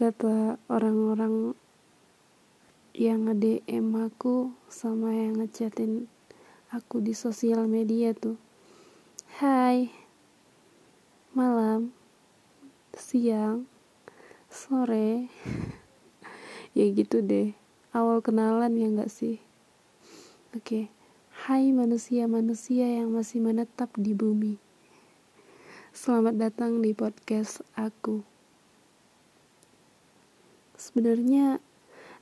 kata orang-orang yang nge-DM aku sama yang ngechatin aku di sosial media tuh. Hai malam siang sore. Ya gitu deh awal kenalan ya nggak sih? Oke okay. Hai manusia-manusia yang masih menetap di bumi. Selamat datang di podcast aku Sebenarnya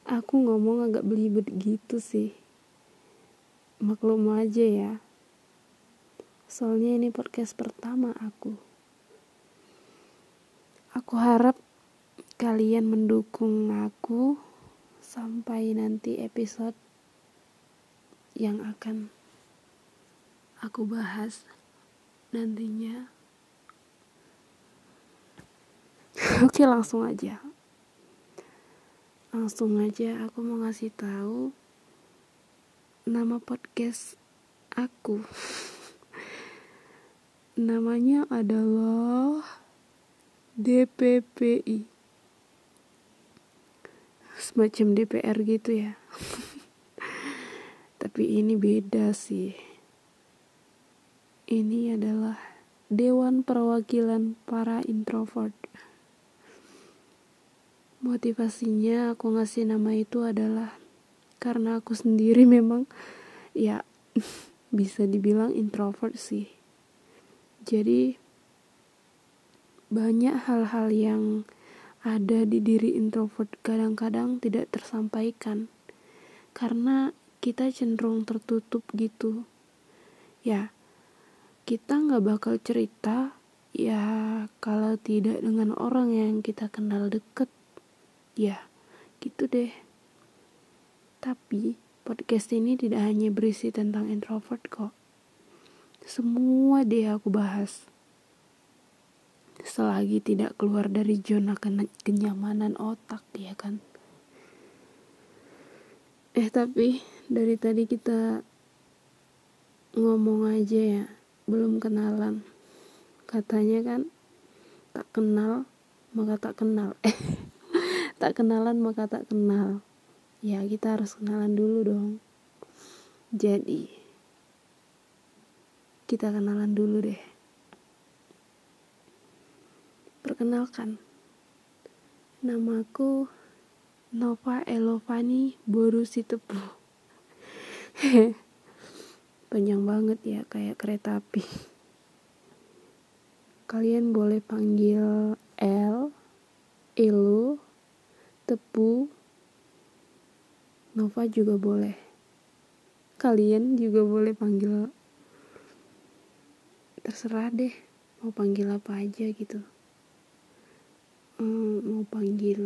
aku ngomong agak belibet gitu sih Maklum aja ya Soalnya ini podcast pertama aku Aku harap kalian mendukung aku sampai nanti episode yang akan aku bahas nantinya. Oke, langsung aja. Langsung aja aku mau ngasih tahu nama podcast aku. Namanya adalah DPPI semacam DPR gitu ya. Tapi ini beda sih. Ini adalah Dewan Perwakilan Para Introvert motivasinya aku ngasih nama itu adalah karena aku sendiri memang ya bisa dibilang introvert sih. Jadi banyak hal-hal yang ada di diri introvert kadang-kadang tidak tersampaikan. Karena kita cenderung tertutup gitu. Ya kita nggak bakal cerita ya kalau tidak dengan orang yang kita kenal deket ya gitu deh. Tapi podcast ini tidak hanya berisi tentang introvert kok. Semua deh aku bahas. Selagi tidak keluar dari zona kenyamanan otak ya kan? Eh tapi dari tadi kita ngomong aja ya belum kenalan. Katanya kan tak kenal maka tak kenal. eh tak kenalan maka tak kenal ya kita harus kenalan dulu dong jadi kita kenalan dulu deh Perkenalkan, namaku Nova Elovani Boru Sitepu. Panjang banget ya, kayak kereta api. Kalian boleh panggil L, Elo, Tepu, Nova juga boleh. Kalian juga boleh panggil. Terserah deh mau panggil apa aja gitu. Hmm, mau panggil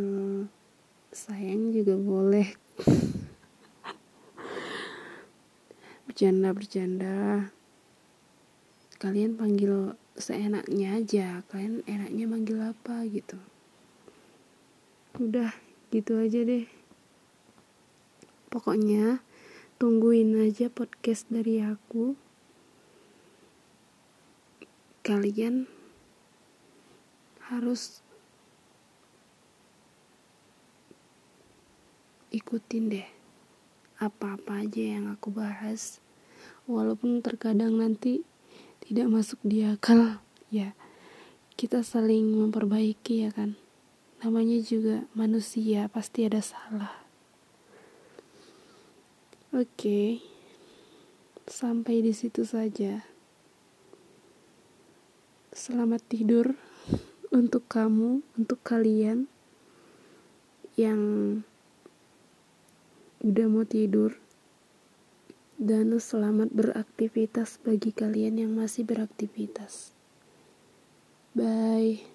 sayang juga boleh. Bercanda bercanda kalian panggil seenaknya aja. Kalian enaknya manggil apa gitu. Udah gitu aja deh. Pokoknya tungguin aja podcast dari aku. Kalian harus ikutin deh apa-apa aja yang aku bahas. Walaupun terkadang nanti tidak masuk di akal ya kita saling memperbaiki ya kan namanya juga manusia pasti ada salah oke sampai di situ saja selamat tidur untuk kamu untuk kalian yang udah mau tidur dan selamat beraktivitas bagi kalian yang masih beraktivitas. Bye.